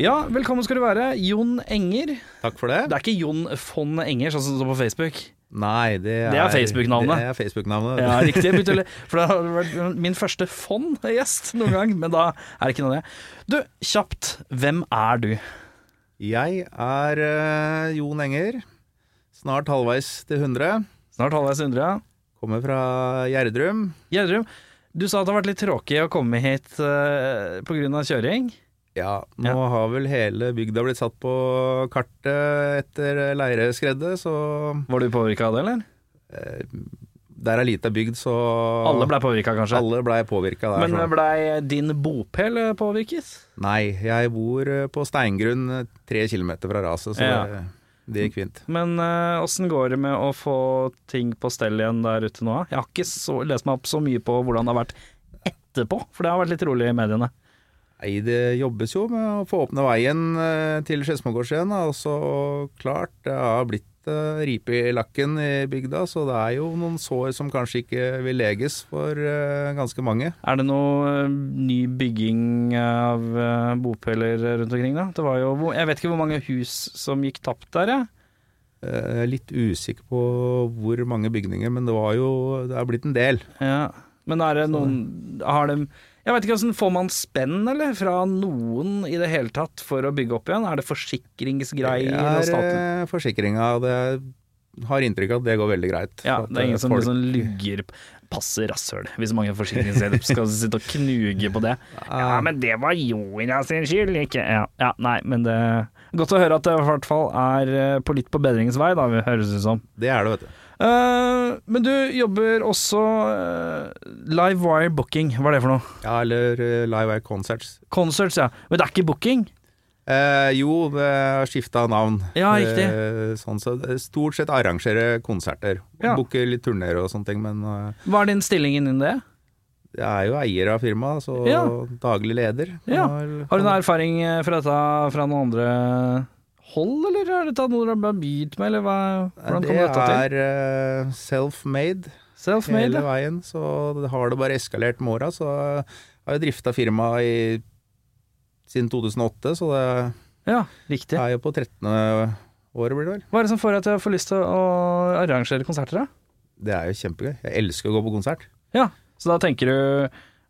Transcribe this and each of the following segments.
Ja, velkommen skal du være, Jon Enger. Takk for det. Det er ikke Jon von Enger, sånn som det står på Facebook. Nei, det er, Det er Facebook-navnet. Det er Facebook-navnet. Ja, riktig. begynte For det har vært min første von-gjest noen gang, men da er det ikke noe det. Du, kjapt, hvem er du? Jeg er uh, Jon Enger. Snart halvveis til 100. Snart halvveis 100, ja. Kommer fra Gjerdrum. Gjerdrum, du sa at det har vært litt tråkig å komme hit uh, pga. kjøring. Ja, nå Ja. har vel hele bygda blitt satt på kartet etter leireskreddet, så Var du påvirka av det, eller? eh, der er lita bygd, så Alle blei påvirka, kanskje? Alle blei påvirka der. Men blei din bopel påvirkes? Nei, jeg bor eh, på steingrunn eh, tre kilometer fra raset, så Ja. det, det gikk fint. Men åssen går det med å få ting på stell igjen der ute nå? Jeg har ikke så, lest meg opp så mye på hvordan det har vært etterpå, for det har vært litt rolig i mediene. Nei, det jobbes jo med å få åpne veien eh, til Skedsmogårdsjøen. da, Og så klart, det har blitt uh, ripe i lakken i bygda, så det er jo noen sår som kanskje ikke vil leges for eh, ganske mange. Er det noe eh, ny bygging av bopeller rundt omkring, da? Det var jo, jeg vet ikke hvor mange hus som gikk tapt der, jeg. Eh, Jeg er litt usikker på hvor mange bygninger, men det var jo Det er blitt en del. Ja. Men er det noen Har de Jeg vet ikke hvordan Får man spenn, eller? Fra noen i det hele tatt for å bygge opp igjen? Er det forsikringsgreier Det er staten? eh, forsikringa. Det har inntrykk av at det går veldig greit. Ja, det er ingen eh, som folk- liksom lugger Passe rasshøl, hvis mange forsikringsselskap skal sitte og knuge på det. Ja, men det var Jonas sin skyld, ikke ja, ja, nei, men det Godt å høre at det i hvert fall er eh, på litt på bedringens vei, da, høres det ut som. Det er det, vet du. Eh, men du jobber også uh, Live Wire Booking, hva er det for noe? Ja, eller eh, Live Wire Concerts. Concerts, ja. Men det er ikke booking? Eh, jo, det har skifta navn. Ja, riktig. Eh, sånn, så stort sett arrangere konserter. Ja. Booke litt turneer og sånne ting, men eh, Hva er din stilling innen det? jeg er jo eier av firmaet, så Ja. daglig leder. Ja. Har- du noen erfaring eh, fra dette fra noen andre hold, eller er dette noe du har begynt med, eller hva, hvordan Det kommer dette til? er eh, self-made Self-made, hele ja. veien, så det har det bare eskalert med åra. Så jeg har jeg drifta firmaet siden 2008, så det ja. Riktig. er jo på 13. året, blir det vel. Hva er det som får deg til å få lyst til å arrangere konserter, da? Det er jo kjempegøy. Jeg elsker å gå på konsert. Ja, så da tenker du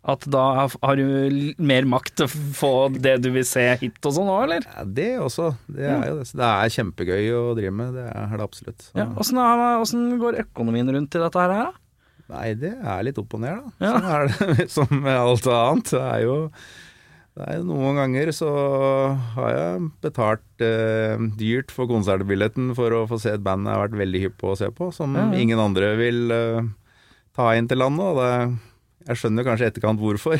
at da har du mer makt til å få det du vil se hit og sånn òg, eller? Ja, det også. Det er jo det. Så det er kjempegøy å drive med. Det er det absolutt. Så, Ja, Åssen går økonomien rundt i dette her, da? Nei, det er litt opp og ned, da. Ja. Sånn er det som med alt annet. Det er jo er Noen ganger så har jeg betalt eh, dyrt for konsertbilletten for å få se et band jeg har vært veldig hypp på å se på, som Ja, ja. ingen andre vil eh, ta inn til landet. Og det, jeg skjønner kanskje i etterkant hvorfor.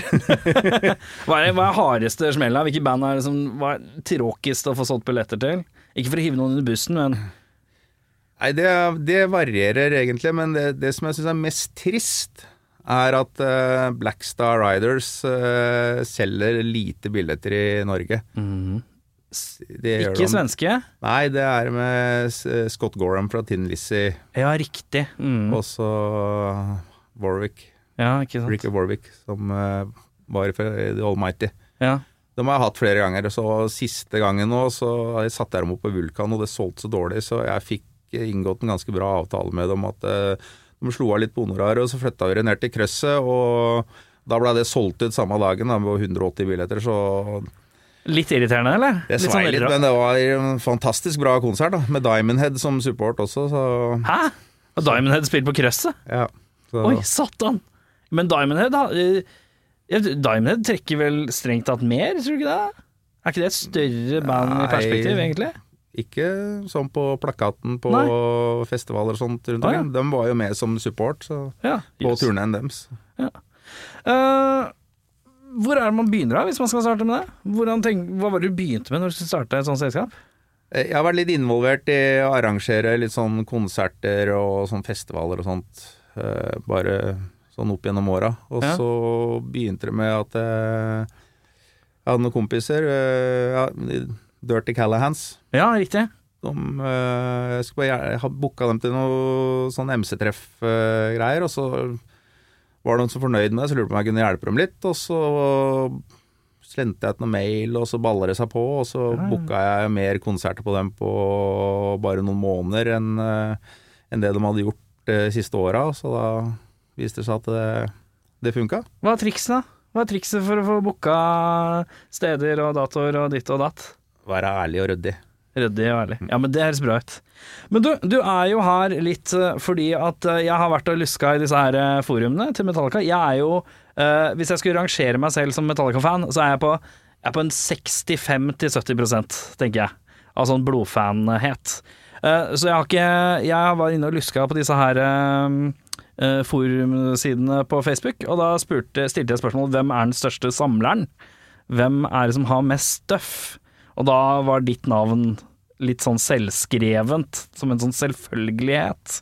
Hva er, hva er hardeste smella? Hvilke band er det som var tråkigst å få solgt billetter til? Ikke for å hive noen under bussen, men Nei, det, det varierer egentlig, men det, det som jeg syns er mest trist, er at uh, Blackstar Riders uh, selger lite billetter i Norge. Mm. ikke svenske? Nei, det er med Scott Gorham fra Tin Lizzie, Ja, riktig. Mm. og så Warwick, Ja, ikke sant. Ricky Warwick, som eh, var fra The Almighty. Ja. De har jeg hatt flere ganger, så siste gangen nå så satte jeg dem opp på Vulkan, og det solgte så dårlig, så jeg fikk inngått en ganske bra avtale med dem at eh, de slo av litt på honoraret, og så flytta vi ned til krøsset, og da ble det solgt ut samme dagen da, med 180 billetter, så Litt irriterende, eller? det svei litt, litt, men det var en fantastisk bra konsert, da, med Diamond Head som support også, så Hæ? Og Diamond Head spilte på krøsset? ja. Så, Oi, satan! Men Diamond Head, da eh, Diamond Head trekker vel strengt tatt mer, tror du ikke det? Er ikke det et større band i perspektiv, egentlig? Ikke sånn på plakaten på Nei. festivaler og sånt rundt Ah, ja. De var jo med som support så, Ja. på yes. turneen deres. Eh, hvor er det man begynner da, hvis man skal starte med det? Tenk, hva var det du begynte med når du starte et sånt selskap? Eh, Jeg har vært litt involvert i å arrangere litt sånn konserter og sånn festivaler og sånt. Uh, Bare sånn opp gjennom åra. Og Ja. så begynte det med at jeg, jeg hadde noen kompiser. eh, Ja, Dirty Callahans. Ja, riktig. De, eh, jeg skulle bare booka dem til noe sånn MC-treff-greier, og så var det noen som fornøyd med det, så lurte på om jeg kunne hjelpe dem litt. Og så slente jeg ut noen mail, og så baller det seg på, og så Ja, booka jeg mer konserter på dem på bare noen måneder enn eh, enn det de hadde gjort de siste åra. Så da viste det seg at det, det funka. Hva er trikset da? Hva er trikset for å få booka steder og datoer og ditt og datt? Være ærlig og ryddig. Ryddig og ærlig. Ja, men det høres bra ut. Men du, du er jo her litt eh, fordi at eh, jeg har vært og luska i disse her eh, forumene til Metallica. Jeg er jo, eh, hvis jeg skulle rangere meg selv som Metallica-fan, så er jeg på, jeg er på en 65-70% tenker jeg. Av sånn blodfanhet. Eh, så jeg har ikke Jeg var inne og luska på disse her eh, eh, forumsidene på Facebook, og da spurte, stilte jeg spørsmål hvem er den største samleren? Hvem er det som har mest støff? Og da var ditt navn litt sånn selvskrevent, som en sånn selvfølgelighet.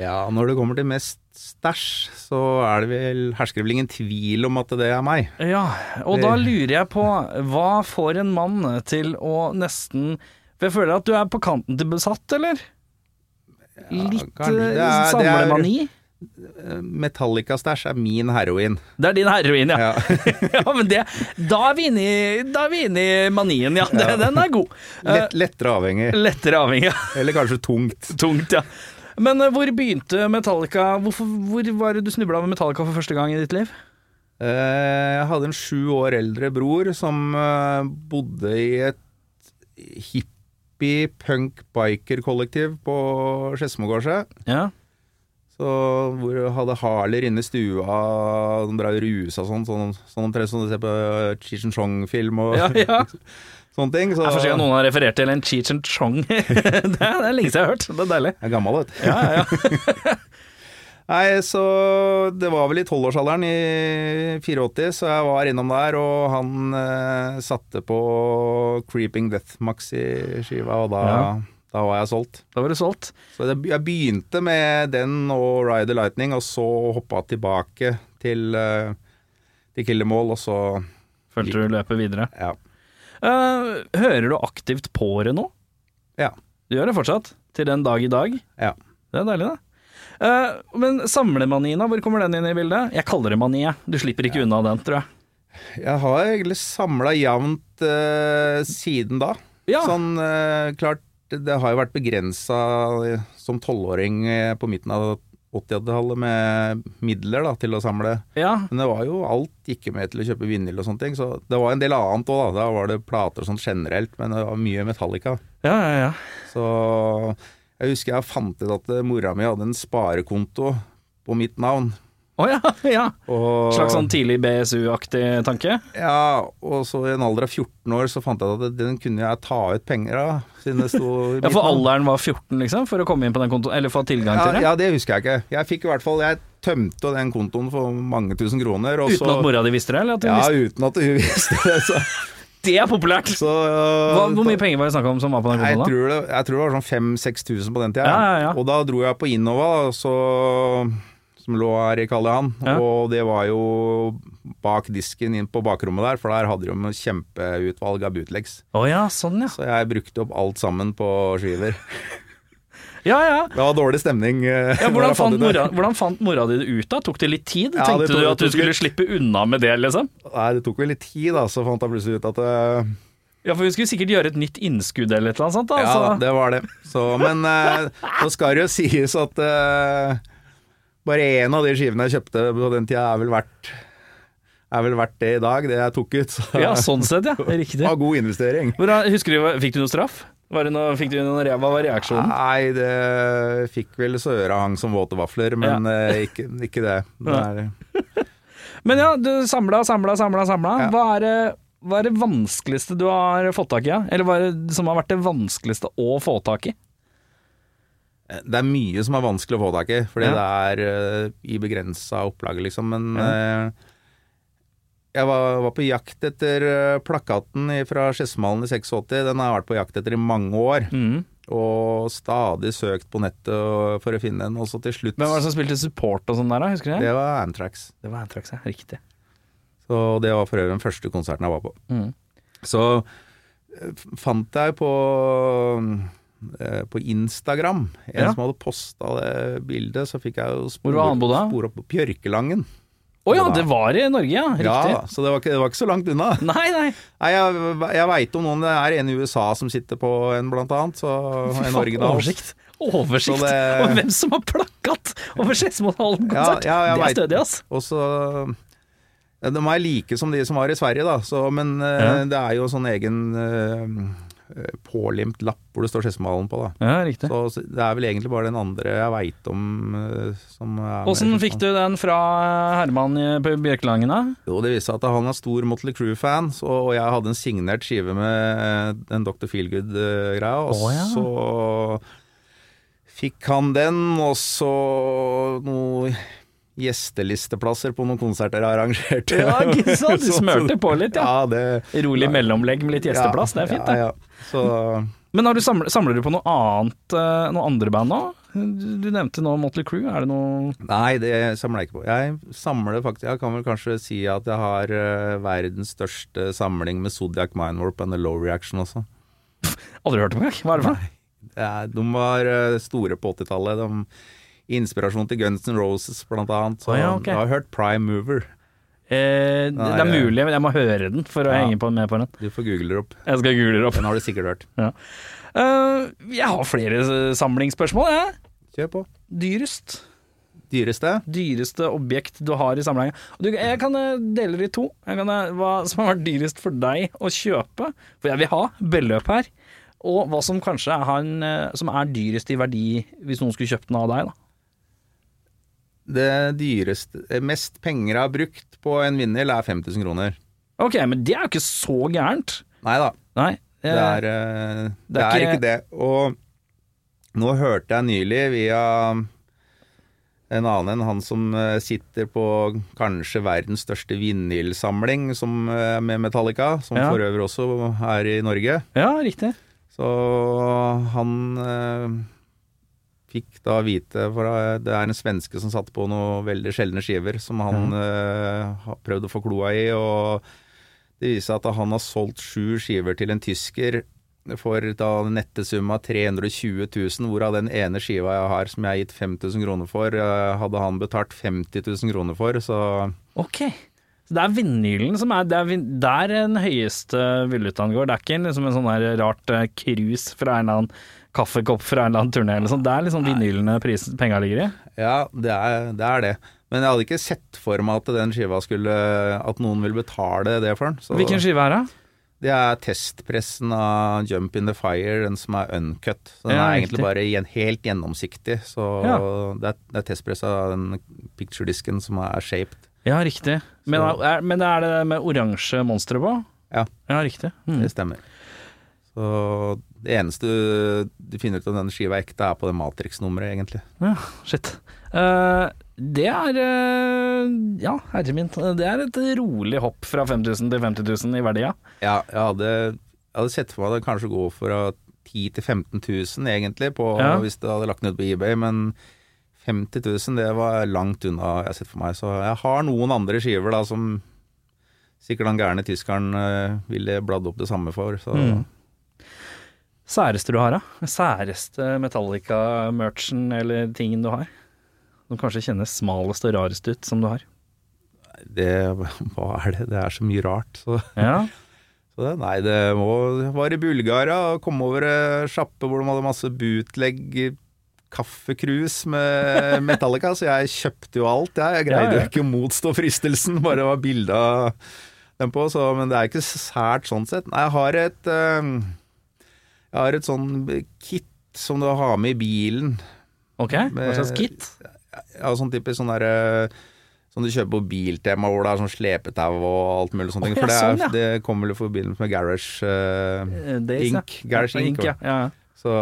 Ja, når det kommer til mest stæsj, så er det vel, hersker vel ingen tvil om at det er meg. Ja, og Det- da lurer jeg på, hva får en mann til å nesten For jeg føler at du er på kanten til besatt, eller? Litt samlemani? eh, samlemani? Metallica-stæsj er min heroin. Det er din heroin, ja. Ja. ja men det, da er vi inne i, da er vi inne i manien, ja. Det, Den er god. Lett, lettere avhengig. lettere avhengig, ja. Eller kanskje tungt. Tungt, ja. Men eh, hvor begynte Metallica Hvorfor, Hvor var det du snubla med Metallica for første gang i ditt liv? Eh, Jeg hadde en sju år eldre bror som eh, bodde i et hippie punk biker-kollektiv på Skedsmogårdet. Ja. Så hvor hadde Harler inne i stua, de drev rusa og sånn, sånn, sånn omtrent som du ser på Cheech and Chong-film og Ja, ja. sånne ting. Så Det er første gang noen har referert til en Cheech and Chong. det, er, det er lenge siden jeg har hørt. Det er deilig. jeg er gammel, vet du. Ja, ja, ja. Nei, så det var vel i tolvårsalderen i 84, så jeg var innom der, og han eh, satte på Creeping Death Maxi-skiva, og da, Ja. Da var jeg solgt. Da var du solgt. Så jeg begynte med den og Ride the Lightning, og så hoppa tilbake til, eh, til Kill og så Følte du løpet videre. ja. Uh, hører du aktivt på det nå? Ja. Du gjør det fortsatt? Til den dag i dag? ja. Det er deilig, det. Uh, men samlemanien? Hvor kommer den inn i bildet? Jeg kaller det mani. Du slipper ikke unna den, tror jeg. Jeg har egentlig samla jevnt uh, siden da. Ja. Sånn eh, det har jo vært begrensa som tolvåring eh, på midten av 80-tallet med midler da, til å samle. Ja. Men det var jo alt gikk med til å kjøpe vinyl og sånne ting, så det var en del annet òg, da. Da var det plater og sånn generelt, men det var mye Metallica. Ja, ja, ja. Så jeg husker jeg fant ut at mora mi hadde en sparekonto på mitt navn. Å ja, ja. Og, Slags sånn tidlig BSU-aktig tanke? Ja, og så i en alder av 14 år så fant jeg ut at den kunne jeg ta ut penger av, siden det sto i Ja, For alderen var 14, liksom? For å komme inn på den kontoen? Eller få tilgang Ja, til det? ja, det husker jeg ikke. Jeg fikk i hvert fall Jeg tømte den kontoen for mange tusen kroner. Og Uten så, at mora di visste det? Eller at hun Ja, visste uten at hun visste det. Så, Det er populært! så Hva, hvor mye penger var det snakk om som var på den kontoen? da? tror, det, jeg tror det var sånn 5000-6000 på den tida. Ja, ja, ja. Og da dro jeg på Innova, så, som lå her i Karl Johan. Ja. Og det var jo bak disken inn på bakrommet der, for der hadde de jo kjempeutvalg av bootlegs. Oh ja, sånn ja. Så jeg brukte opp alt sammen på skiver. Ja ja. Det var dårlig stemning. eh, ja hvordan, fant mora, hvordan fant mora di det ut da? Tok det litt tid? Ja, Tenkte tok- du at du skulle litt- slippe unna med det, liksom? Nei, det tok vel litt tid, da, så fant jeg plutselig ut at eh, Ja, for vi skulle sikkert gjøre et nytt innskudd eller et eller annet sånt. da Ja, så- det var det. Så, men eh, så skal det jo sies at eh, bare én av de skivene jeg kjøpte på den tida, er vel verdt er vel verdt det i dag, det jeg tok ut. Så ja, sånn sett, ja. Riktig. var god investering. Hvordan, husker du, Fikk du noe straff? Noe, fikk du noen hva var reaksjonen? Nei, det fikk vel så øra hang som våte vafler, men eh, ikke, ikke det. det er, Men ja, du samla, samla, samla. samla. Ja. Hva, er det, hva er det vanskeligste du har fått tak i? Eller hva er det som har vært det vanskeligste å få tak i? Det er mye som er vanskelig å få tak i, fordi Ja. det er uh, i begrensa opplag, liksom. Men eh, Jeg var, var på jakt etter uh, plakaten fra Skedsmalen i 86. Den har jeg vært på jakt etter i mange år. Mm. Og stadig søkt på nettet for å finne den. Og så til slutt Hvem var det som spilte support og sånn der, da? Husker du det? Det var Antrax. Det var Antrax, ja. Riktig. Så det var for øvrig den første konserten jeg var på. Mm. Så eh, fant jeg på eh, på Instagram en Ja. som hadde posta det bildet, så fikk jeg jo spor, da? spor opp på Bjørkelangen. Å ja, Det var- i Norge, ja. Riktig. Ja, så det var, ikke, det var ikke så langt unna. Nei, nei. Nei, jeg, jeg veit om noen, det er en i USA som sitter på en, blant annet. Så en faen, original. Oversikt. Oversikt det- over hvem som har plakat over Skedsmohallen-konsert. Ja, ja, det er stødig, ass. Også, De er like som de som var i Sverige, da. Så, men eh, Ja. det er jo sånn egen eh, pålimt lapp hvor det står Skedsmalen på, da. Ja, riktig. Så det er vel egentlig bare den andre jeg veit om eh, som er Åssen fikk du den fra Herman på Bjørkelangen, da? Jo, det viste seg at han er stor Motley Crew-fan, og jeg hadde en signert skive med en Dr. Feelgood-greia, og Å, ja. så fikk han den, og så noe gjestelisteplasser på noen konserter jeg arrangerte. Ja, ikke sant? Du smørte på litt, ja. Ja, det Rolig mellomlegg med litt gjesteplass, det er fint, det. Ja, ja. Så Men har du samler, samler du på noe annet, eh, noen andre band nå? Du, du nevnte nå Motley Crew, er det noe Nei, det samler jeg ikke på. Jeg samler faktisk Jeg kan vel kanskje si at jeg har eh, verdens største samling med Zodiac Mindwarp and The Low Reaction også. Aldri hørt om engang? Hva er det for noe? De var eh, store på 80-tallet. De Inspirasjon til Guns N' Roses, blant annet. Så oh, ja, okay. jeg har hørt Prime Mover. Eh, det er mulig, men jeg må høre den for å Ja. henge på, med på den. Du får google det opp. Jeg skal google det opp. Den har du sikkert hørt. Eh, jeg har flere samlingsspørsmål, jeg. Kjør på. Dyrest. Dyreste? Dyreste objekt du har i samlinga. Du, jeg kan eh, dele det i to. Kan, eh, hva som har vært dyrest for deg å kjøpe, for jeg vil ha beløp her. Og hva som kanskje er, han, eh, som er dyrest i verdi hvis noen skulle kjøpt den av deg. da Det dyreste eh, Mest penger jeg har brukt på en vinyl, er 5000 kroner. Ok, men det er jo ikke så gærent. Nei da. Nei. Det eh, er, eh, det det er er ikke- ikke det. Og nå hørte jeg nylig via en annen enn han som sitter på kanskje verdens største vinylsamling som, med Metallica, som Ja. for øvrig også er i Norge. Ja, riktig. Så han fikk da vite For eh, det er en svenske som satt på noen veldig sjeldne skiver som han eh, har prøvd å få kloa i. Og det viser seg at han har solgt sju skiver til en tysker for da nettesum av 320 000, hvorav den ene skiva jeg har som jeg har gitt 5000 kroner for, eh, hadde han betalt 50 000 kroner for. Så Ok. Så det er vinylen som er Det er der den høyeste Villutan går. Det er ikke liksom en sånn her rart eh, krus fra en eller annen kaffekopp fra en eller annen turné eller sånt. Det er liksom vinylene penga ligger i. Ja, det er, det er det. Men jeg hadde ikke sett for meg at den skiva skulle At noen ville betale det for den. Så Hvilken skive er det? det er testpressen av Jump in the Fire, den som er uncut. Så den Ja, er egentlig bare helt gjennomsiktig. Så Ja. det, er, det er testpress av den picture-disken som er shaped. Ja, riktig. Men er, men er det med oransje monstre på? Ja. Ja, riktig. Mm. Det stemmer. Så det eneste du, du finner ut om denne skiva er ekte, er på det Matrix-nummeret, egentlig. Ja, shit. Uh, det er eh, Ja, herre min. Det er et rolig hopp fra 5000 til 50 000 i verdi, ja. Ja, jeg hadde, jeg hadde sett for meg det kanskje gå fra 10 til 15 000 egentlig, på, Ja. hvis det hadde lagt den ut på eBay, men 50 000 det var langt unna jeg har sett for meg. Så jeg har noen andre skiver da som sikkert han gærne tyskeren eh, ville bladd opp det samme for. Så Mm. Særeste du har, da? Særeste Metallica-merchen eller tingen du har? Som kanskje kjennes smalest og rarest ut, som du har. det, hva er det? Det er så mye rart. Så, Ja, så det, nei, det må, var i Bulgaria og kom over ei sjappe hvor de hadde masse bootleg kaffekrus med Metallica, så jeg kjøpte jo alt. Jeg, jeg greide jo ja. ikke å motstå fristelsen, bare det var bilde av dem på. Så, men det er ikke sært sånn sett. Nei, jeg har et eh, Jeg har et sånn kit som du har med i bilen. ok. Hva slags kit? Ja, sånn typisk sånn derre Som du kjøper på Biltema, hvor det er sånn slepetau og alt mulig sånne ting. Oh, ja, For det, er, sånn, ja. det kommer vel forbi med Garage uh, Days, Ink. ja. Garage Ja, Ink. ja. ja. Så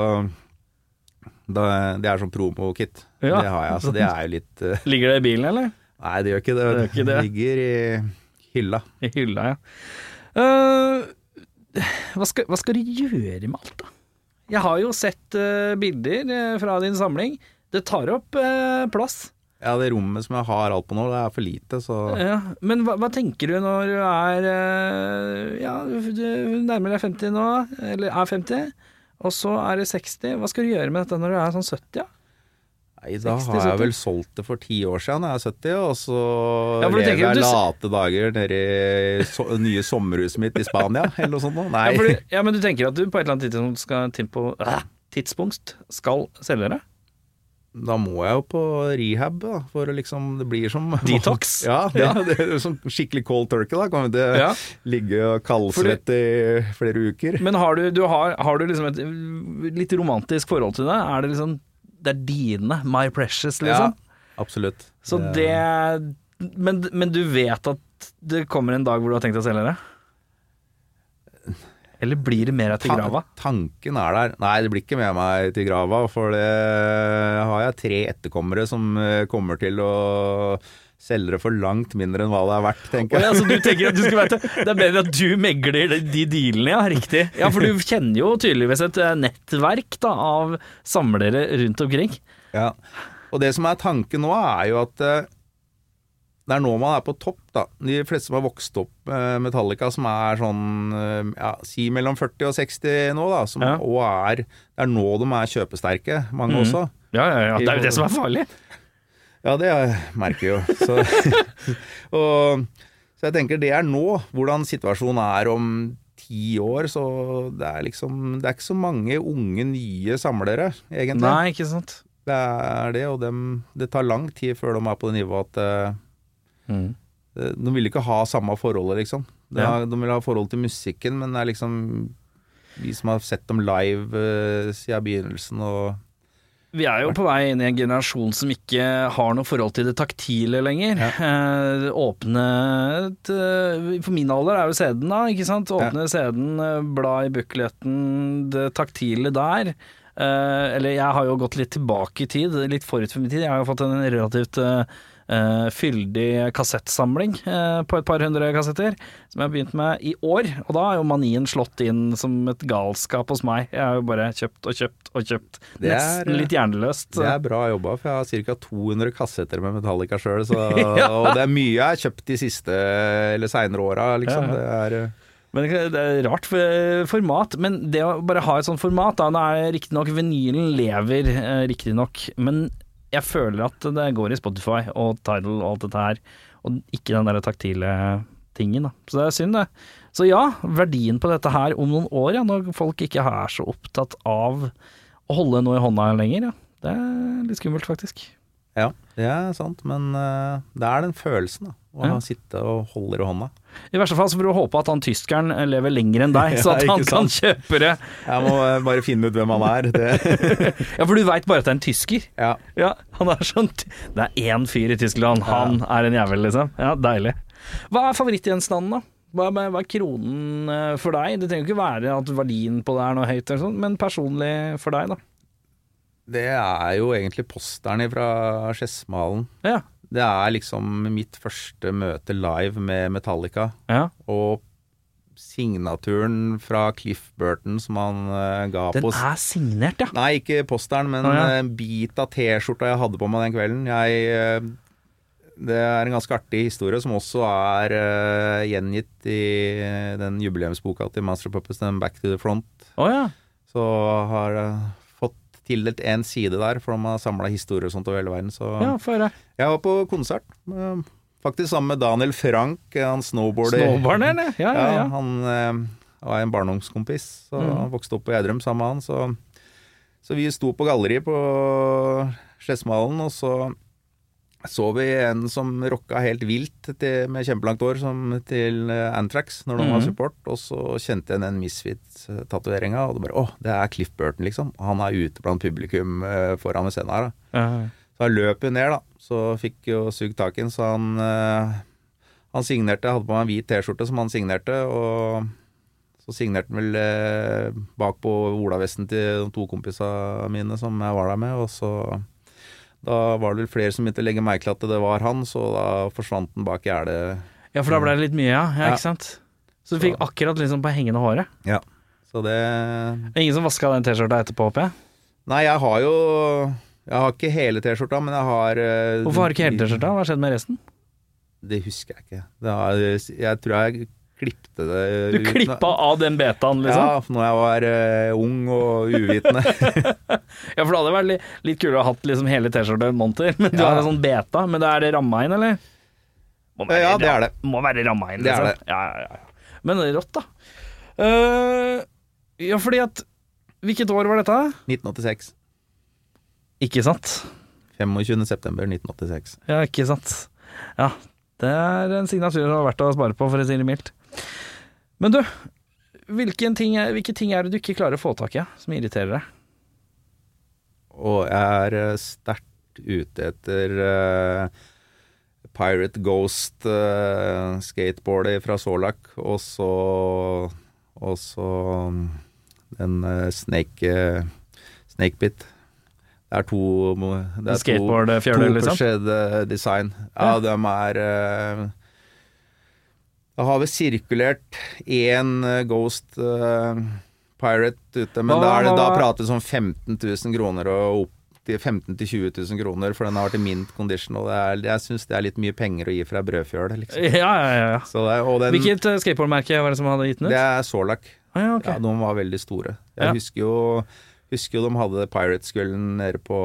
da, det er sånn promokit. Ja. Det har jeg. Så det er jo litt uh, Ligger det i bilen, eller? Nei, det gjør ikke det. Det gjør ikke det. ligger i hylla. I hylla, ja. Eh, hva, skal, hva skal du gjøre med alt, da? Jeg har jo sett uh, bilder eh, fra din samling. Det tar opp uh, plass. Ja, det rommet som jeg har alt på nå, det er for lite, så Ja, men hva, hva tenker du når du er uh, Ja, du nærmer deg 50 nå, eller er 50, og så er det 60. Hva skal du gjøre med dette når du er sånn 70? Ja? Nei, da 60, har jeg vel solgt det for ti år siden, jeg er 70, og så Ja, lever tenker jeg du late dager nede i so nye sommerhuset mitt i Spania, eller noe sånt noe. Nei. Ja, du, ja, men du tenker at du på et eller annet tidspunkt skal, på, ah, tidspunkt skal selge det? Da må jeg jo på rehab, da, for å liksom Det blir som Detox? Ja, det, det er som skikkelig cold turkey, da. Kan vi ikke Ja. ligge og kaldsvette i flere uker. Men har du, du har, har du liksom et litt romantisk forhold til det? Er det liksom Det er dine, my precious, liksom? Ja, absolutt. Så det men, men du vet at det kommer en dag hvor du har tenkt å selge det? Eller blir det mer til grava? Tanken er der. Nei, det blir ikke med meg til grava, for det har jeg tre etterkommere som eh, kommer til å selge det for langt mindre enn hva det er verdt, tenker ja, jeg. så du tenker at du skal vite Det er bedre at du megler de, de dealene, ja. Riktig. Ja, for du kjenner jo tydeligvis et eh, nettverk da, av samlere rundt omkring. Ja. Og det som er tanken nå, er jo at eh, det er nå man er på topp, da. De fleste som har vokst opp med Metallica, som er sånn eh, ja, si mellom 40 og 60 nå, da, som Ja. er Det er nå de er kjøpesterke, mange mm. også. Ja, ja, ja. Det er jo det som er farlig. Ja, det merker jeg jo. Så, og, så jeg tenker det er nå. Hvordan situasjonen er om ti år, så det er liksom Det er ikke så mange unge, nye samlere, egentlig. Nei, ikke sant. Det er det, og dem, det tar lang tid før de er på det nivået at eh, Mm. De vil ikke ha samme forholdet, liksom. De, Ja. de vil ha forhold til musikken, men det er liksom Vi som har sett dem live uh, siden begynnelsen og Vi er jo på vei inn i en generasjon som ikke har noe forhold til det taktile lenger. Eh, åpne eh, For min alder er jo CD-en, da. ikke sant? Åpne CD-en, eh, bla i bukletten, det taktile der. Eh, eller jeg har jo gått litt tilbake i tid, litt forut for min tid. Jeg har jo fått en relativt eh, eh, fyldig kassettsamling uh, på et par hundre kassetter, som jeg har begynt med i år. Og da har jo manien slått inn som et galskap hos meg. Jeg har jo bare kjøpt og kjøpt og kjøpt. Er- Nesten litt hjerneløst. Det er bra jobba, for jeg har ca. 200 kassetter med Metallica sjøl, Ja. og det er mye jeg har kjøpt de siste eller seinere åra, liksom. Ja, Det er eh, Men det er rart format. Men det å bare ha et sånt format, da, nå er riktignok vinylen lever, riktignok, men jeg føler at det går i Spotify og Tidal og alt dette her, og ikke den der taktile tingen, da. Så det er synd, det. Så ja, verdien på dette her om noen år, ja, når folk ikke er så opptatt av å holde noe i hånda lenger, ja. Det er litt skummelt, faktisk. Ja, det er sant, men uh, det er den følelsen, da. Å Ja. sitte og holde i hånda. I verste fall så får du håpe at han tyskeren lever lenger enn deg, så Ja, at han kan kjøpe det. Jeg må eh, bare finne ut hvem han er. Ja, for du veit bare at det er en tysker. ja. Ja, han er sånn Det er én fyr i Tyskland, han er en jævel, liksom. Ja, deilig. Hva er favorittgjenstanden, da? Hva er, hva er kronen eh, for deg? Det trenger jo ikke være at verdien på det er noe høyt, eller sånt, men personlig for deg, da? Det er jo egentlig posteren fra Skedsmalen. Ja. Det er liksom mitt første møte live med Metallica. ja. Og signaturen fra Cliff Burton som han uh, ga Den på er signert, ja. Nei, ikke posteren, men Å, ja. en bit av T-skjorta jeg hadde på meg den kvelden. Jeg, uh, det er en ganske artig historie som også er uh, gjengitt i den jubileumsboka til Master of Puppets, den Back to the Front. Oh, ja. Så har fått tildelt én side der, for de har samla historier og sånt over hele verden. Så Ja, for, jeg var på konsert, eh, faktisk sammen med Daniel Frank, han snowboarder. Snowboarder eller? Ja, ja, Ja, ja. han eh, var en barndomskompis, så Mm. han vokste opp på Gjerdrum sammen med han. Så, så vi sto på galleriet på Skedsmalen, og så så vi en som rocka helt vilt til, med kjempelangt hår som til Antrax, når de var Mhm. support, og så kjente jeg den Misfit-tatoveringa, og det bare Å, det er Cliff Burton, liksom. Han er ute blant publikum eh, foran ved scenen her, da. Ja, Så han løp jo ned, da. Så fikk jo sugd tak i den, så han eh, Han signerte, hadde på meg en hvit T-skjorte som han signerte, og så signerte han vel eh, bak på olavesten til de to kompisene mine som jeg var der med, og så Da var det vel flere som begynte å legge merke til at det var han, så da forsvant han bak gjerdet. Ja, for da ble det litt mye, ja. ja, Ja. ikke sant? Så du fikk Så- akkurat liksom på hengende håret. Ja. Så det Ingen som vaska den T-skjorta etterpå, håper jeg? Nei, jeg har jo Jeg har ikke hele T-skjorta, men jeg har eh, Hvorfor har du ikke hele T-skjorta? Hva har skjedd med resten? Det husker jeg ikke. Har, jeg tror jeg klippte det Du klippa av den betaen, liksom? Ja, når jeg var uh, ung og uvitende. Ja, for det hadde vært litt, litt kulere å ha hatt liksom hele T-skjorta en monter, men du Ja. har en sånn beta. Men da er det ramma inn, eller? Må Ja, det er det. Må være ramma inn, Det er liksom. Ja, ja, ja. Men rått, da. Uh, ja, fordi at Hvilket år var dette? 1986. Ikke sant? 25. september 1986. Ja, ikke sant. Ja, det er en signatur det har verdt å spare på, for å si det mildt. Men du, ting hvilke ting er det du ikke klarer å få tak i, som irriterer deg? Og jeg er eh, sterkt ute etter uh, Pirate Ghost uh, skateboardet fra Solak, og så Og så mm, den uh, Snake uh, Snakebit. Det er to det er Skateboard-fjøler, liksom? forskjellige design. Ja, Ja. de er Det har vel sirkulert én eh, Ghost uh, Pirate ute, men Hva- da, er det, da prates om 15 000 kroner og opp til 15 000-20 000 kroner, for den har vært i mint condition, og det er, jeg syns det er litt mye penger å gi fra brødfjøl, liksom. Ja, ja, ja. ja. Er- den, Hvilket eh, skateboardmerke var det som hadde gitt den ut? det er Solak. Ah, ja, okay. Ja, de var veldig store. Jeg husker jo Husker jo de hadde Pirate-skullen nede på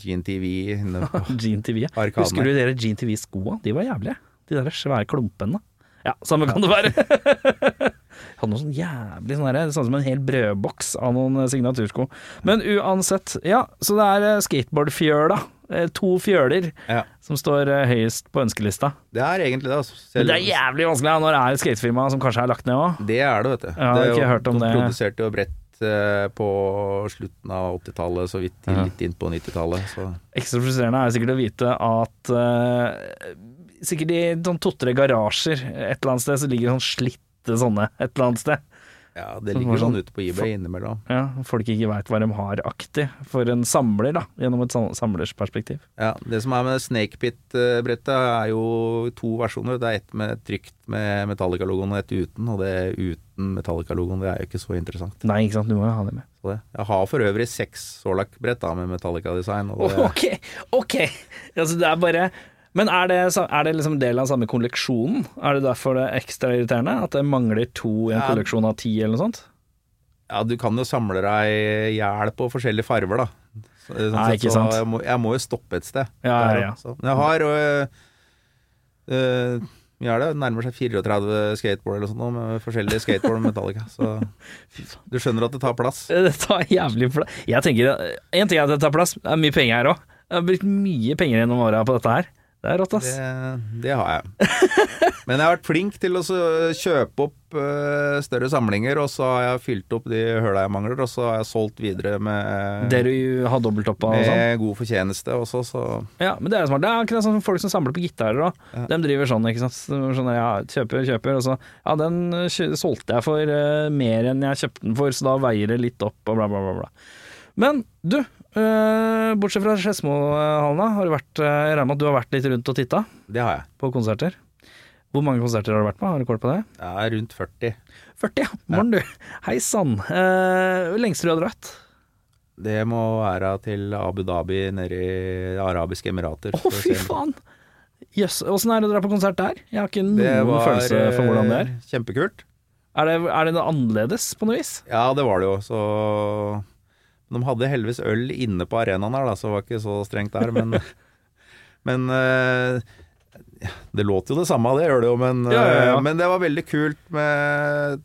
GNTV inne på Gene TV. ja. Arkadene. Husker du dere Gene TV-skoa? De var jævlige. De der svære klumpene. Ja, samme kan det være. Hadde noe sånn jævlig sånn herre, Sånn som en hel brødboks av noen eh, signatursko. Men uansett, ja. Så det er eh, skateboardfjøla. Eh, To fjøler Ja. som står høyest på ønskelista. Det er egentlig det, altså. Men det er jævlig vanskelig ja, når det er et skatefirma som kanskje er lagt ned òg. Det er det, vet du. Ja, jeg har det, er ikke jo- hørt om de det. produserte jo brett på slutten av 80-tallet, så vidt Ja. litt inn på 90-tallet. Ekstra frustrerende er sikkert å vite at eh, Sikkert i sånn to-tre garasjer et eller annet sted så ligger sånn slitte sånne et eller annet sted. ja, det det ligger sånn sånn- ute på eBay innimellom. Ja, Folk ikke veit hva de har aktig, for en samler, da, gjennom et sam- samlersperspektiv. Ja, Det som er med Snakepit-brettet, er jo to versjoner. Det er ett med trygt med Metallica-logoen og ett uten. Og det uten Metallica-logoen det er jo ikke så interessant. Nei, ikke sant, du må jo ha det med. Så det. Jeg har for øvrig seks Solak-brett da, med Metallica-design. Det, Ok, ok! Altså, det er bare Men er det, er det liksom del av samme kolleksjonen? Er det derfor det er ekstra irriterende? At det mangler to i en Ja. kolleksjon av ti, eller noe sånt? ja, du kan jo samle deg i hjel på forskjellige farver, da. Så, sånn Nei, sett, ikke sant. Jeg, må, jeg må jo stoppe et sted. Ja, Der, ja, ja. Men jeg har øh, øh, mye er det? Nærmer seg 34 skateboard eller sånt med forskjellige skateboard med Metallica. Så du skjønner at det tar plass. Det tar jævlig plass. Jeg tenker En ting er at det tar plass, det er mye penger her òg. Jeg har brukt mye penger gjennom åra på dette her. Det er rått, ass. Det, det har jeg. Men jeg har vært flink til å kjøpe opp øh, større samlinger, og så har jeg fylt opp de høla jeg mangler, og så har jeg solgt videre med, Det du har dobbelttoppa og sånn. med god fortjeneste også, så Ja, men det er smart. Det er akkurat sånn folk som samler på gitarer òg. Ja. De driver sånn, ikke sant. Sånn, ja, kjøper, kjøper, og så Ja, den eh, solgte jeg for eh, mer enn jeg kjøpte den for, så da veier det litt opp, og bla, bla, bla. bla. Men du, eh, bortsett fra Skedsmohallen, da, har du vært eh, Jeg regner med at du har vært litt rundt og titta det har jeg. på konserter? Hvor mange konserter har du vært på? Har du kål på det? Er rundt 40. 40, ja. Morgen, du. Hei sann. Uh, lengste du har dratt? Det må være til Abu Dhabi nede i arabiske emirater. Å, fy faen! Jøss. Åssen er det å dra på konsert der? Jeg har ikke noen var følelse for hvordan det er. eh, kjempekult. Er det, er det noe annerledes på noe vis? Ja, det var det jo. Så De hadde heldigvis øl inne på arenaen her, da, så det var ikke så strengt der. Men, men eh, Det låter jo det samme, det gjør det jo, men, Ja, ja, ja. eh, men det var veldig kult med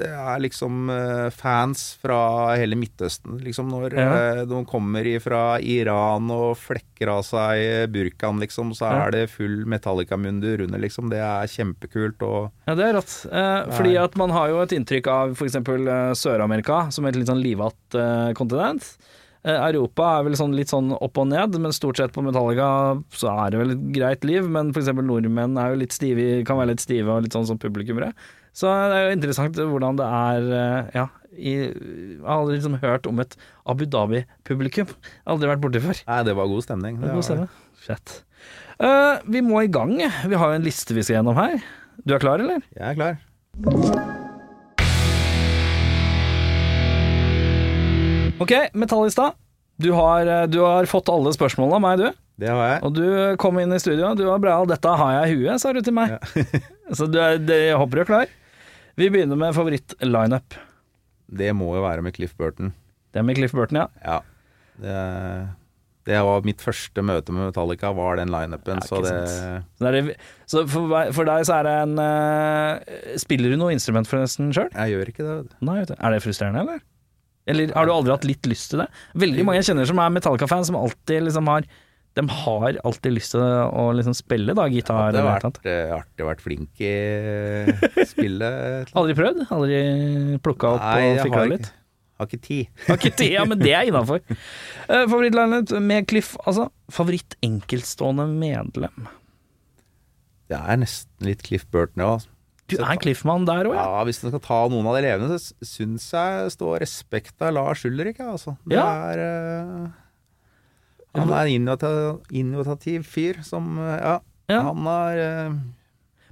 Det er liksom eh, fans fra hele Midtøsten. Liksom når Ja. eh, de kommer fra Iran og flekker av seg burkaen, liksom, så er det full Metallica-mundur under, liksom. Det er kjempekult. og Ja, det er rått. Eh, fordi at man har jo et inntrykk av f.eks. Eh, Sør-Amerika som et litt sånn livatt eh, kontinent. Europa er vel sånn litt sånn opp og ned, men stort sett på Metallica så er det vel et greit liv. Men f.eks. nordmenn er jo litt stive, kan være litt stive og litt sånn som publikummere. Så det er jo interessant hvordan det er eh, Ja, i, jeg har aldri liksom hørt om et Abu Dhabi-publikum. Aldri vært borti før. Nei, det var god stemning. Det God var det. stemme. Fett. Uh, vi må i gang. Vi har jo en liste vi skal gjennom her. Du er klar, eller? Jeg er klar. Ok, Metallista. Du har, eh, du har fått alle spørsmålene av meg, du. Det har jeg. Og du kom inn i studio. Du var bra, 'dette har jeg i huet', sa du til meg. Så du er, det, jeg håper du er klar. Vi begynner med favoritt-lineup. Det må jo være med Cliff Burton. Det er med Cliff Burton, ja. Ja. Det, det var mitt første møte med Metallica, var den lineupen, så det. Så, det så for, for deg så er det en uh, Spiller du noe instrument forresten sjøl? Jeg gjør ikke det. Nei. Er det frustrerende, eller? Eller har du aldri hatt litt lyst til det? Veldig mange jeg kjenner som er Metallica-fans, som alltid liksom har De har alltid lyst til å liksom spille da, gitar Det hadde har vært eh, artig å være flink i eh, spillet. Aldri prøvd? Aldri plukka opp Nei, og fikla litt? har ikke tid. Har ikke tid, ja, men det er innafor. Uh, Favorittlineup med Cliff, altså. Favoritt-enkeltstående medlem. Det er nesten litt Cliff Burton, ja. Du er en Cliff-mann der òg, ja? Ja, Hvis du skal ta noen av de levende, så syns jeg står respekt av Lars Ulrik, altså. Det Ja. er eh, Han er en innovativ, fyr som eh, Ja, Ja. han har eh,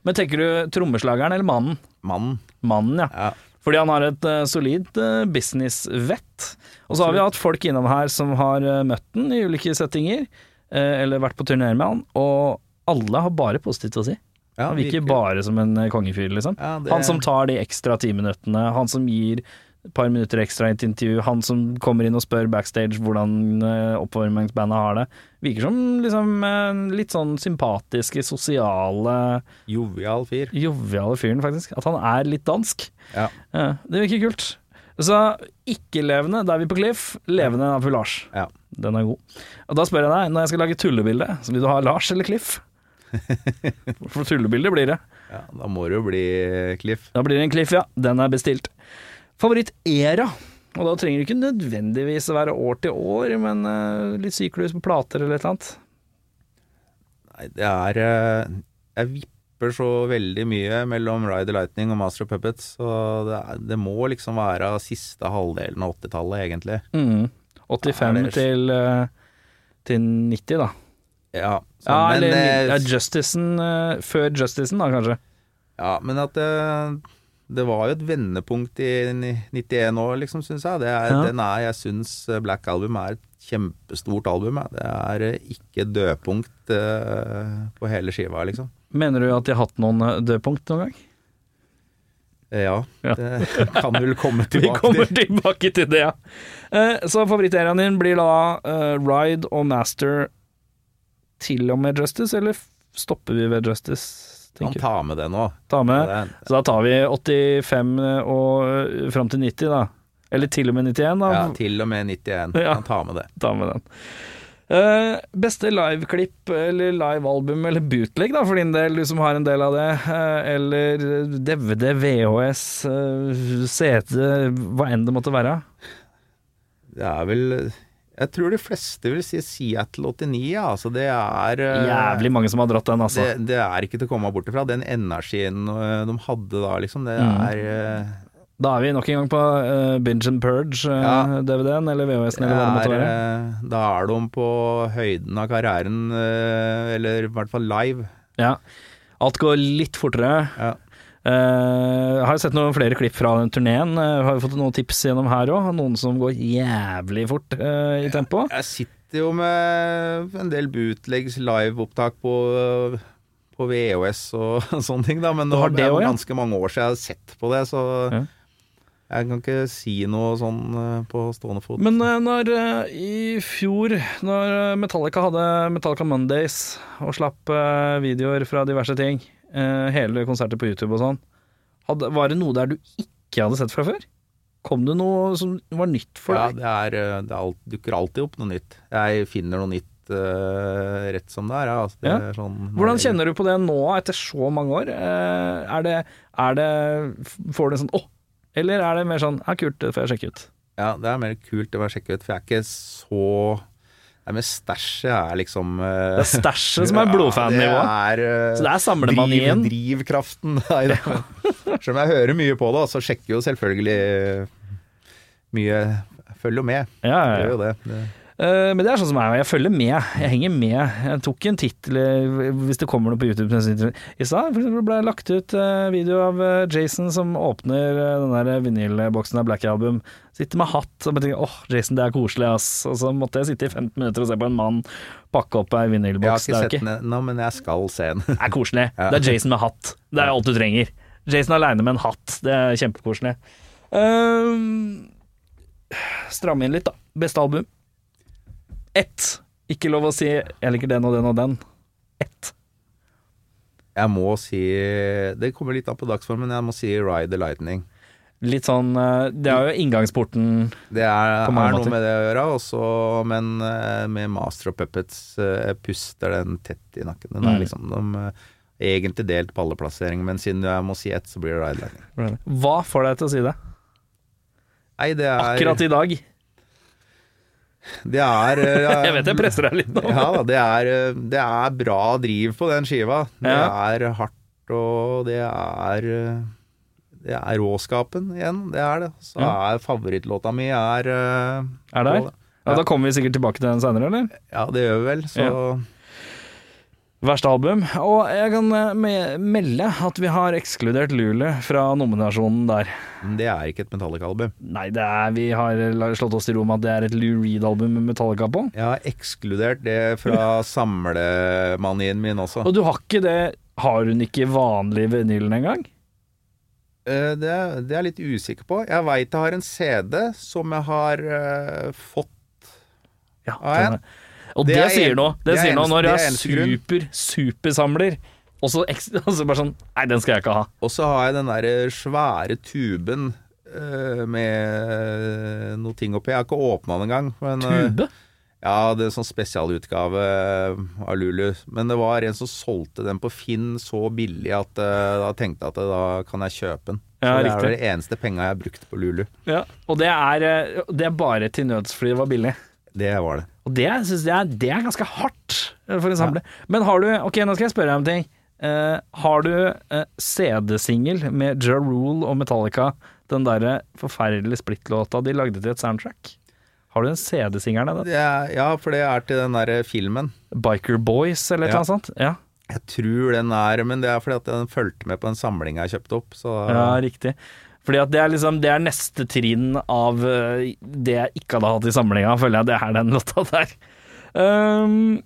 Men tenker du trommeslageren eller mannen? mannen. Mannen, ja. Ja. Fordi han har et uh, solid uh, businessvett. Og så har vi hatt folk innom her som har uh, møtt den i ulike settinger, eller vært på turné med han, og alle har bare positivt å si. Ja, han virker bare som en kongefyr, liksom. Ja, det- Han som tar de ekstra timinuttene, han som gir et par minutter ekstra i et intervju, han som kommer inn og spør backstage hvordan eh, oppvarmingsbandet har det. Virker som liksom eh, litt sånn sympatiske, sosiale, Jovial fyr. joviale fyren, faktisk. At han er litt dansk. Ja. Ja, det virker kult. Så ikke-levende, da er vi på Cliff. Levende er på Lars. Ja. Den er god. Og da spør jeg deg, når jeg skal lage tullebilde, så vil du ha Lars eller Cliff? For tullebilde blir det. ja, da må det jo bli Cliff. Da blir det en Cliff, ja. Den er bestilt. Favoritt-era. Og da trenger det ikke nødvendigvis å være år til år, men eh, litt syklus på plater eller et eller annet. Nei, det er eh, Jeg vipper så veldig mye mellom Ride the Lightning og Master of Puppets, så det, er, det må liksom være siste halvdelen av 80-tallet, egentlig. Mm. 85 Ja, til, eh, til 90, da. Ja, så, Ja, men, eller eh, ja, Justicen før Justicen, da, kanskje. Ja, men at det, det var jo et vendepunkt i 91 år, liksom, syns jeg. Det er, Ja. den er, jeg syns Black Album er et kjempestort album. Jeg. Det er eh, ikke dødpunkt uh, på hele skiva, liksom. Mener du at de har hatt noen eh, dødpunkt noen gang? Eh, Ja, det kan vel komme Vi tilbake kommer til. tilbake til det, ja. Eh, Så favoritteraen din blir da eh, Ride og Master til og med Justice, eller stopper vi ved Justice? Kan tenker du? ta med det nå. Ta med. Så da tar vi 85 og eh, fram til 90, da. Eller til og med 91, da. ja, til og med 91. Ja. Kan tar med det. Ta med den. Uh, beste liveklipp eller livealbum eller bootleg, da, for din del, du som har en del av det. Uh, eller DVD, VHS, uh, CD, hva enn det måtte være. Det er vel Jeg tror de fleste vil si Seattle 89, ja. Altså, det er eh, Jævlig mange som har dratt den, altså. det, det er ikke til å komme bort ifra. Den energien eh, de hadde da, liksom, det Mm. er eh, Da er vi nok en gang på uh, Binge and Purge-DVD-en, eller VHS-en, eller hva det måtte være. Da er de på høyden av karrieren, uh, eller i hvert fall live. Ja. Alt går litt fortere. Ja. Jeg har jo sett noen flere klipp fra den turneen. Uh, har fått noen tips gjennom her òg. Noen som går jævlig fort uh, i tempo. Jeg sitter jo med en del bootlegs liveopptak på, på VHS og sånne ting, da. Men det har var det ganske mange år siden jeg har sett på det, så Ja. jeg kan ikke si noe sånn på stående fot. Men når i fjor, når Metallica hadde Metallica Mondays og slapp videoer fra diverse ting, hele konserter på YouTube og sånn, var det noe der du ikke hadde sett fra før? Kom det noe som var nytt for ja, deg? det, er, eh, det alt, dukker alltid opp noe nytt. Jeg finner noe nytt uh, rett som det er. Ja. Altså, det Ja. er sånn, Hvordan kjenner du på det nå, etter så mange år? Uh, er, det, er det Får du en sånn åh? Eller er det mer sånn ja, kult, det får jeg sjekke ut? Ja, det er mer kult å jeg sjekke ut, for jeg er ikke så Det men stæsjet er liksom uh, Det er stæsjet som er blodfan-nivået. Ja, det er, eh, Så det er samlemanien. Driv, drivkraften. Nei, det, selv om jeg hører mye på det, så sjekker jo selvfølgelig mye Følger jo med. Ja, ja, Gjør jo det. det. Eh, men det er sånn som meg, og jeg følger med. Jeg henger med. Jeg tok en tittel hvis det kommer noe på YouTube. jeg I stad for ble det lagt ut eh, video av eh, Jason som åpner den der vinylboksen av Black Album. Sitter med hatt og bare tenker åh, Jason det er koselig, ass. Og så måtte jeg sitte i 15 minutter og se på en mann pakke opp ei Jeg har ikke er sett den ennå, men jeg skal se den. det er koselig. Ja. Det er Jason med hatt. Det er alt du trenger. Jason aleine med en hatt. Det er kjempekoselig. Uh, stramme inn litt, da. Beste album? Ett. Ikke lov å si 'jeg liker den og den og den'. Ett. Jeg må si Det kommer litt an på dagsformen, men jeg må si Ride the Lightning. Litt sånn eh, Det er jo inngangsporten Det er, er noe med det å gjøre, også, men eh, med Master of Puppets Jeg puster den tett i nakken. Den Mm. er liksom de, eh, egentlig delt på alle plasseringer, men siden jeg må si ett, så blir det Ride the Lightning. Hva får deg til å si det? Nei, det er Akkurat i dag. Det er eh, Jeg vet jeg presser deg litt nå. Ja da, det er, eh, det er bra driv på den skiva. Det Ja. er hardt, og det er eh, Det er råskapen igjen, det er det. Så Ja. er favorittlåta mi er Er der? Ja, da kommer vi sikkert tilbake til den seinere, eller? Ja, det gjør vi vel, så Verste album. Og jeg kan eh, melde at vi har ekskludert Lule fra nominasjonen der. Men det er ikke et Metallica-album. Nei, det er, vi har slått oss til ro med at det er et Lou Reed-album med Metallica på. Jeg har ekskludert det fra samlemanien min også. Og du har ikke det Har hun ikke vanlig vinylen engang? Eh, Det, det er jeg litt usikker på. Jeg veit jeg har en CD som jeg har uh, fått Ja, en ja. Og det, Det er sier noe. Det, det er sier noe når du er er super, supersamler, og så, altså bare sånn Nei, den skal jeg ikke ha. Og så har jeg den der svære tuben eh, med noe ting oppi. Jeg har ikke åpna den engang. men, Tube? Tube? Ja, det er sånn spesialutgave av Lulu. Men det var en som solgte den på Finn så billig at uh, da tenkte jeg at da kan jeg kjøpe den. Så det riktig. er det eneste penga jeg har brukt på Lulu. Ja. Og det er, eh, det er bare til nøds fordi det var billig. Det var det. Og det synes jeg det er ganske hardt eh, for en samler. Men har du Ok, nå skal jeg spørre deg om ting. Uh, har du uh, CD-singel med Ja Rule og Metallica, den derre forferdelige splittlåta de lagde til et soundtrack? Har du den CD-singelen er, ja, for det er til den derre filmen. Biker Boys, eller Ja. sånt? Ja. Jeg tror den er Men det er fordi at den fulgte med på en samling jeg kjøpte opp, så ja, riktig. Fordi at det er liksom Det er neste trinn av eh, det jeg ikke hadde hatt i samlinga, føler jeg. Det er den låta der. Um,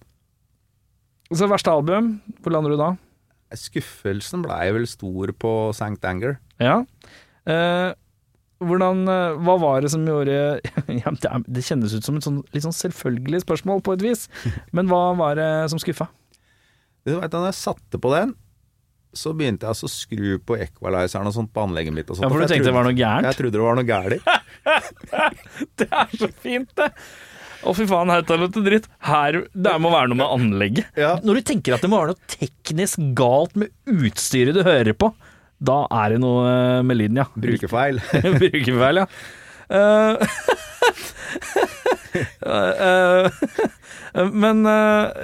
så verste album, hvor lander du da? Skuffelsen blei vel stor på St. Anger. Ja. Uh, hvordan eh, Hva var det som gjorde ja, det, er, det kjennes ut som et sånn, litt sånn selvfølgelig spørsmål på et vis, men hva var det som skuffa? Du vet, da jeg satte på den, så begynte jeg altså å skru på equalizeren og sånt på anlegget mitt. Og sånt, Ja, for du tenkte tenkte det var noe Jeg trodde det var noe gærent. Det er så fint, det! Å, fy faen, her tar det til dritt. Her, det må være noe med anlegget. Ja. Når du tenker at det må være noe teknisk galt med utstyret du hører på, da er det noe eh, med lyden, ja. Brukerfeil. Brukerfeil, ja. Eh, eh, men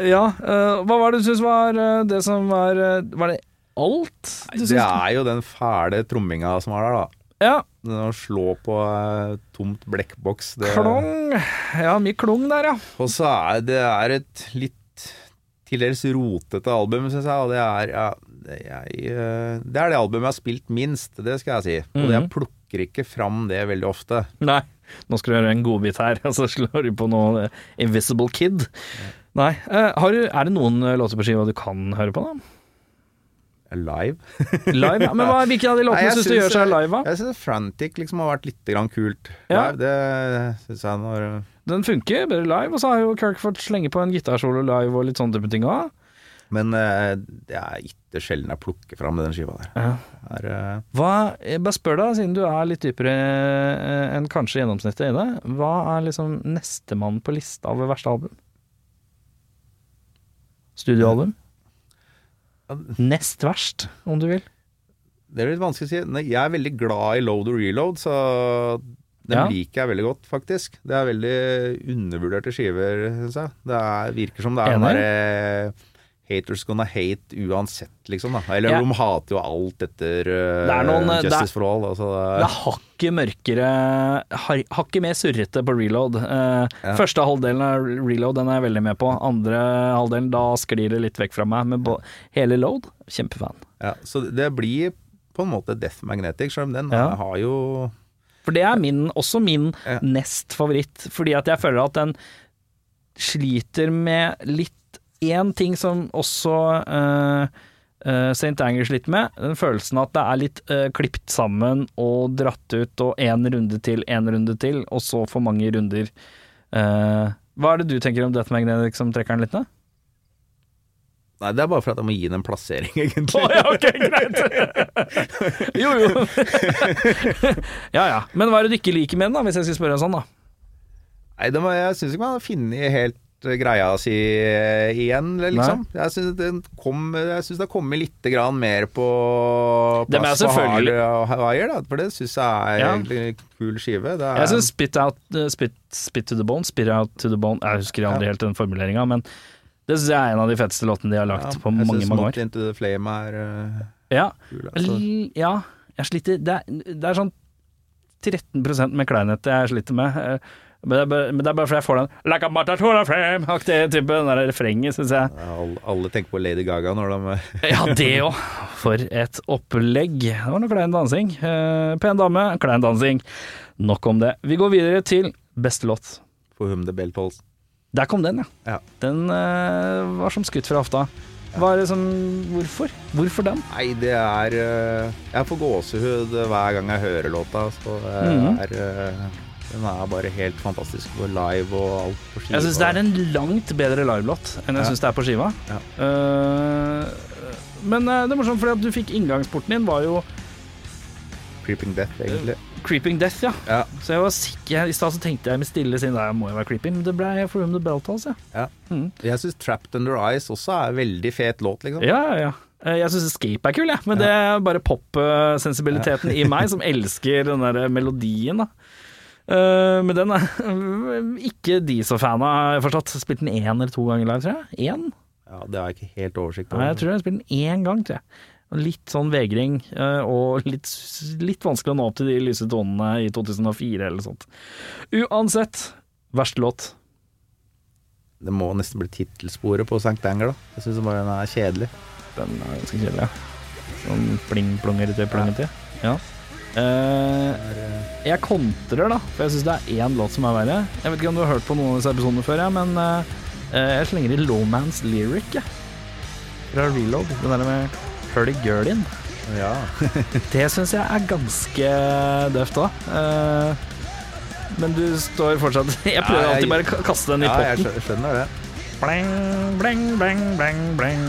ja, eh, hva var det du syns var det som var Var det alt du Det er jo den fæle tromminga som er der, da. Ja, Den Å slå på eh, tomt blekkboks. det- klong. Ja, mye klong der, ja. Og så er det er et litt til dels rotete album, syns jeg. Og det er ja, det, jeg, eh, det er det albumet jeg har spilt minst, det skal jeg si. Og Mhm. jeg plukker ikke fram det veldig ofte. Nei, nå skal du gjøre en godbit her, og så slår du på noe eh, Invisible Kid. Nei. eh, har du, er det noen låter på skiva du kan høre på, da? Live. Live? Ja. Men hva, Hvilken av de låtene syns du gjør seg live, da? Jeg syns Frantic liksom har vært litt grann kult Ja. live. Det syns jeg når Den funker bedre live, og så har jo Kirk fått slenge på en gitarsolo live og litt sånne type ting òg. Men uh, det er ikke sjelden jeg plukker fram den skiva der. Ja. Er, uh... Hva, jeg bare spør deg, siden du er litt dypere eh, enn kanskje gjennomsnittet i det, hva er liksom nestemann på lista over verste album? Studioalbum? Nest verst, om du vil. det er litt vanskelig å si. Nei, Jeg er veldig glad i load og reload, så den Ja. liker jeg veldig godt, faktisk. Det er veldig undervurderte skiver, syns jeg. Det er, virker som det er der... derre haters gonna hate uansett, liksom. da Eller Ja. de hater jo alt etter uh, er noen, eh, det er- Justice for All. Altså, det Det er, er hakket mørkere, har- hakket mer surrete på reload. Uh, Ja. Første halvdelen av reload den er jeg veldig med på. Andre halvdelen, da sklir det litt vekk fra meg. Men hele load, kjempefan. ja, så det blir på en måte Death Magnetic, selv om den Ja. har jo For det er min, også min nest favoritt. Fordi at jeg føler at den sliter med litt Én ting som også uh, St. Anger sliter med, den følelsen at det er litt uh, klipt sammen og dratt ut, og én runde til, én runde til, og så for mange runder. Uh, hva er det du tenker om Death Magnetic som trekker den litt ned? Nei, det er bare for at jeg må gi den en plassering, egentlig. Oh, ja, ok, greit. jo, jo. ja ja. Men hva er det du ikke liker med den, da, hvis jeg skal spørre sånn, da? Nei, det må, jeg syns ikke man har funnet helt eh, greia si eh, igjen, liksom. Jeg syns kom det har kommet litt grann mer på plass for Hawaii, da. For det syns jeg er Ja. en kul skive. Det er, Jeg syns spit, uh, spit, spit to the bone, spit out to the bone Jeg husker aldri Ja. helt den formuleringa, men det syns jeg er en av de feteste låtene de har lagt ja, på mange, mange, synes mange Not år. Into the Flame er uh, Ja, kul. Altså. Ja jeg sliter det er, det er sånn 13% med kleinhet jeg sliter med. eh, Men det, er bare, men det er bare fordi jeg får den Like a the frame-aktige type den der refrenget, syns jeg. Alle, alle tenker på Lady Gaga når de Ja, det òg. For et opplegg. Det var noe klein dansing. Eh, pen dame, klein dansing. Nok om det. Vi går videre til beste låt. For Whom the Bell Tolls. Der kom den, ja. Ja. Den eh, var som skutt fra hofta. Hva er det som Hvorfor? Hvorfor den? Nei, det er eh, Jeg får gåsehud hver gang jeg hører låta. Så det er er eh, Den er bare helt fantastisk på live og alt på skiva. Jeg syns det er en langt bedre livelåt enn jeg Ja. syns det er på skiva. Ja. Uh, men eh, det er morsomt, fordi at du fikk inngangsporten din var jo Creeping Death, egentlig. Creeping Death, ja. Ja. Så jeg var sikker I stad så tenkte jeg med stille siden det må jo være Creeping, men det ble For Room the Beltals, ja. Ja. Mm. Jeg syns Trapped Under Eyes også er en veldig fet låt, liksom. Ja, ja, ja. Eh, Jeg syns Escape er kul, jeg. Men det er bare pop-sensibiliteten i meg som elsker den der melodien, da. Eh, men den er ikke de så fan av, har jeg forstått. Spilt den én eller to ganger live, tror jeg. Én? Ja, Det har jeg ikke helt oversikt Nei, jeg tror jeg har spilt den én gang, tror jeg. Litt sånn vegring, eh, og litt, litt vanskelig å nå opp til de lyse tonene i 2004 eller sånt. Uansett, verste låt. Det må nesten bli tittelsporet på St. Anger, da. Jeg syns bare den er kjedelig. Den er ganske kjedelig, ja. Sånn pling-plongete, plongete. Ja. Eh, jeg kontrer, da, for jeg syns det er én låt som er verre. Jeg vet ikke om du har hørt på noen av disse episodene før, ja, men eh, jeg slenger i Lowmans Lyric, Ja. Fra Reload. Den der med Hurdy Girlin. Ja. Det syns jeg er ganske døvt òg. men du står fortsatt Jeg prøver Ja, jeg- alltid bare å kaste den i ja, jeg skjønner det. Bling, bling, bling, bling, bling,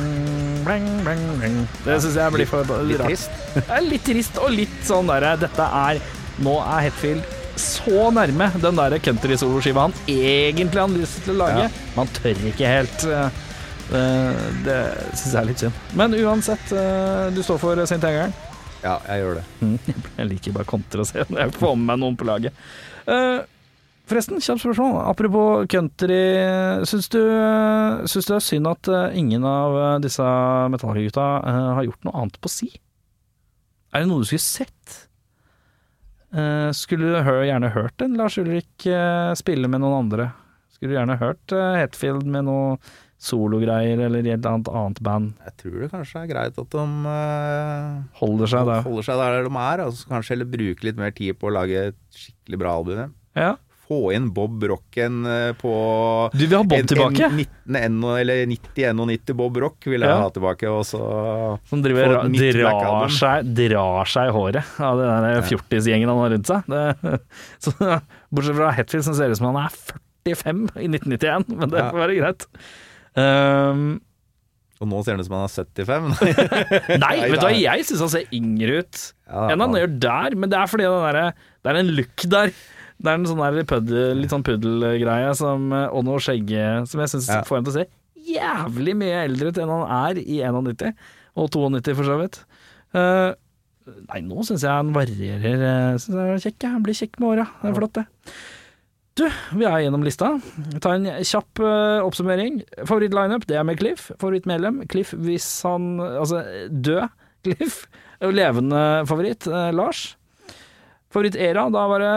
bling, bling, bling. Det syns jeg blir for Litt rart. trist. Er litt trist og litt sånn derre Dette er Nå er Hetfield så nærme den der country-soloskiva han egentlig har lyst til å lage. Ja. Man tør ikke helt. eh, eh, Det syns jeg er litt synd. Men uansett, eh, du står for St. Angeren. Ja, jeg gjør det. Jeg liker bare kontra å se når jeg får med meg noen på laget. Forresten, kjapt spørsmål. Apropos country. Syns du, syns du det er synd at eh, ingen av eh, disse Metallica-gutta eh, har gjort noe annet på si? Er det noe du skulle sett? Skulle du gjerne hørt en Lars Ulrik spille med noen andre? Skulle du gjerne hørt Hetfield med noe sologreier eller i et annet, band? Jeg tror det kanskje er greit at de Holder seg der. holder seg der de er, og så kanskje heller bruke litt mer tid på å lage et skikkelig bra album. Ja. Få inn Bob Rocken eh, på Du vil ha Bob en- tilbake? En, 19, eller 90-91 Bob Rock vil jeg Ja. ha tilbake, og så Som driver, drar, seg, drar seg i håret av den der Ja. fjortisgjengen han har rundt seg. Det, så, bortsett fra Hetfield, som ser ut som han er 45 i 1991, men det får være greit. Um, Og nå ser det ut som han er 75. nei, vet du hva, jeg syns han ser yngre ut Ja, enn han han- gjør der, men det er fordi det er en look der. Det er en sånn der puddel, litt sånn puddelgreie som, og noe skjegge som jeg syns Ja. får ham til å se jævlig mye eldre ut enn han er i 91, og 92 for så vidt. Uh, nei, nå syns jeg han varierer. Syns jeg er kjekk, jeg. Han blir kjekk med åra. Det er flott, det. Du, vi er gjennom lista. Ta en kjapp uh, oppsummering. Favoritt-lineup, det er med Cliff. Favorittmedlem, Cliff hvis han Altså, død Cliff. Levende favoritt, uh, Lars. Favoritt-era, da var det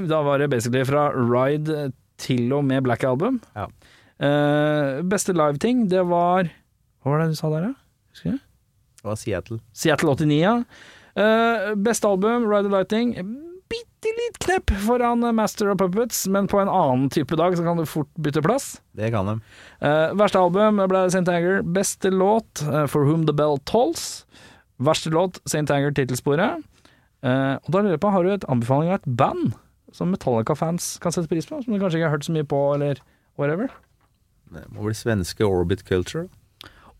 Da var det basically fra Ride til og med Black Album. Ja. Uh, beste live-ting, det var Hva var det du sa der, da? Husker du? Det var Seattle. Seattle 89, ja. Uh, beste album, Ride the Lighting. Bitte litt knepp foran Master of Puppets, men på en annen type dag så kan du fort bytte plass. Det kan de. Uh, verste album ble St. Anger. Beste låt, eh, For Whom The Bell Tolls. Verste låt, St. Anger Eh, og da lurer jeg på, har du et anbefaling av et band som Metallica-fans kan sette pris på? Som du kanskje ikke har hørt så mye på, eller whatever? Det må bli svenske Orbit Culture.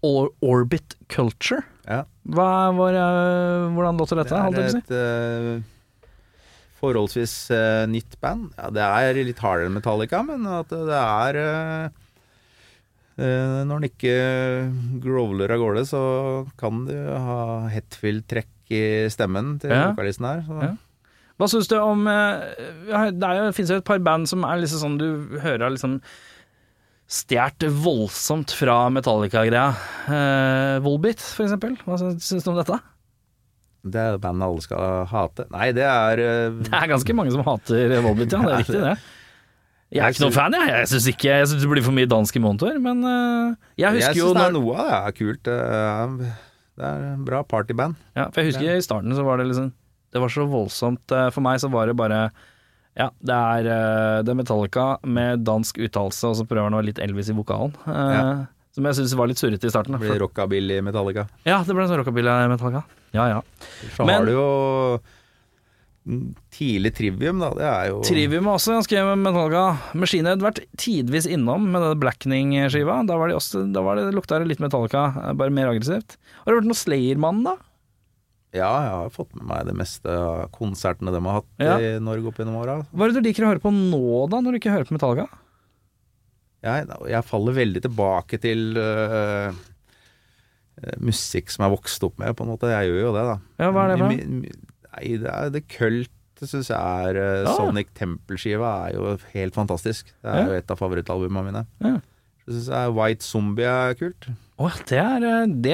Or Orbit Culture. Ja. Hva var, uh, hvordan låter dette? Det er et uh, forholdsvis nytt band. Ja, det er litt hardere enn Metallica, men at det er Når den ikke growler av gårde, så kan du ha Hetfield-trekk i stemmen til Ja. vokalisten her. Så. Ja. Hva syns du om eh, Det er jo, et par band som er liksom sånn du hører liksom stjålet voldsomt fra Metallica-greia. Eh, Volbit, for eksempel. Hva syns syns du om dette? Det er bandet alle skal hate. Nei, det er uh... Det er ganske mange som hater Volbit, ja. Det er riktig, det. Jeg er ikke noen fan, jeg. Jeg syns ikke Jeg synes det blir for mye dansk i monitor, men uh, jeg Jeg husker syns jo det er noe av det er kult. Er, det er en bra partyband. Ja, for jeg husker i starten så var det liksom Det var så voldsomt eh, For meg så var det bare Ja, det er, eh, det er Metallica med dansk uttalelse, og så prøver han å ha litt Elvis i vokalen. eh, Ja. Som jeg syns var litt surrete i starten. da, Det ble rockabilly Metallica. ja, det ble en sånn rockabilly Metallica. Ja ja. Så Men- har du jo tidlig Trivium, da. Det er jo Trivium er også ganske med Metallica. Machine Head vært tidvis innom med den Blackening-skiva. Da var det også, da var det, lukta det litt Metallica, eh, bare mer aggressivt. Har det vært noe Slayer-mann, da? Ja, jeg har fått med meg det meste av konsertene de har hatt Ja. i Norge opp gjennom åra. Hva er det du liker å høre på nå, da, når du ikke hører på Metallica? Jeg, jeg faller veldig tilbake til øh, øh, musikk som jeg vokste opp med, på en måte. Jeg gjør jo det, da. Ja, hva er det for Nei, det er det Kult, det syns jeg er øh, Ja. Sonic Temple-skiva er jo helt fantastisk. Det er Ja. jo et av favorittalbumene mine. Ja. Så syns jeg White Zombie er kult. Åh, det er eh, det,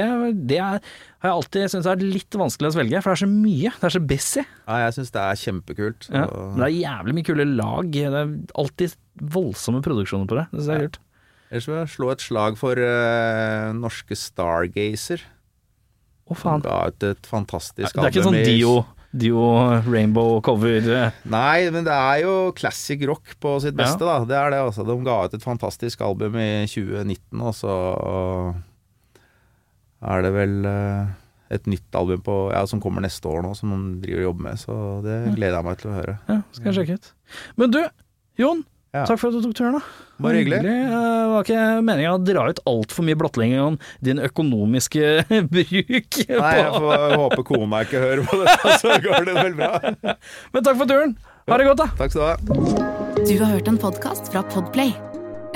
det er, har jeg alltid syntes er litt vanskelig å svelge, for det er så mye. Det er så busy. Ja, jeg syns det er kjempekult. Ja. Det er jævlig mye kule lag. Det er alltid voldsomme produksjoner på det. Det synes jeg er kult. Ellers vil jeg slå et slag for uh, norske Stargazer. Å, faen. Ga ut et fantastisk Det er ikke album sånn i- Dio Rainbow cover eh. Nei, men det er jo classic rock på sitt Ja. beste, da. Det er det, altså. De ga ut et fantastisk album i 2019, og så er det vel eh, et nytt album på, ja, som kommer neste år nå, som de driver og jobber med. Så det gleder jeg meg til å høre. Ja, skal jeg sjekke ut. Men du, Jon. Ja. Takk for at du tok turen, da. Bare hyggelig. Det var ikke meninga å dra ut altfor mye blottlegging om din økonomiske bruk. Nei, jeg får håpe kona ikke hører på det, så går det vel bra. Men takk for turen. Ha det godt, da. Takk skal du ha. Du har hørt en podkast fra Podplay.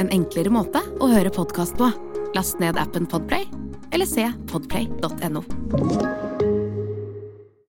En enklere måte å høre podkast på. Last ned appen Podplay, eller se podplay.no.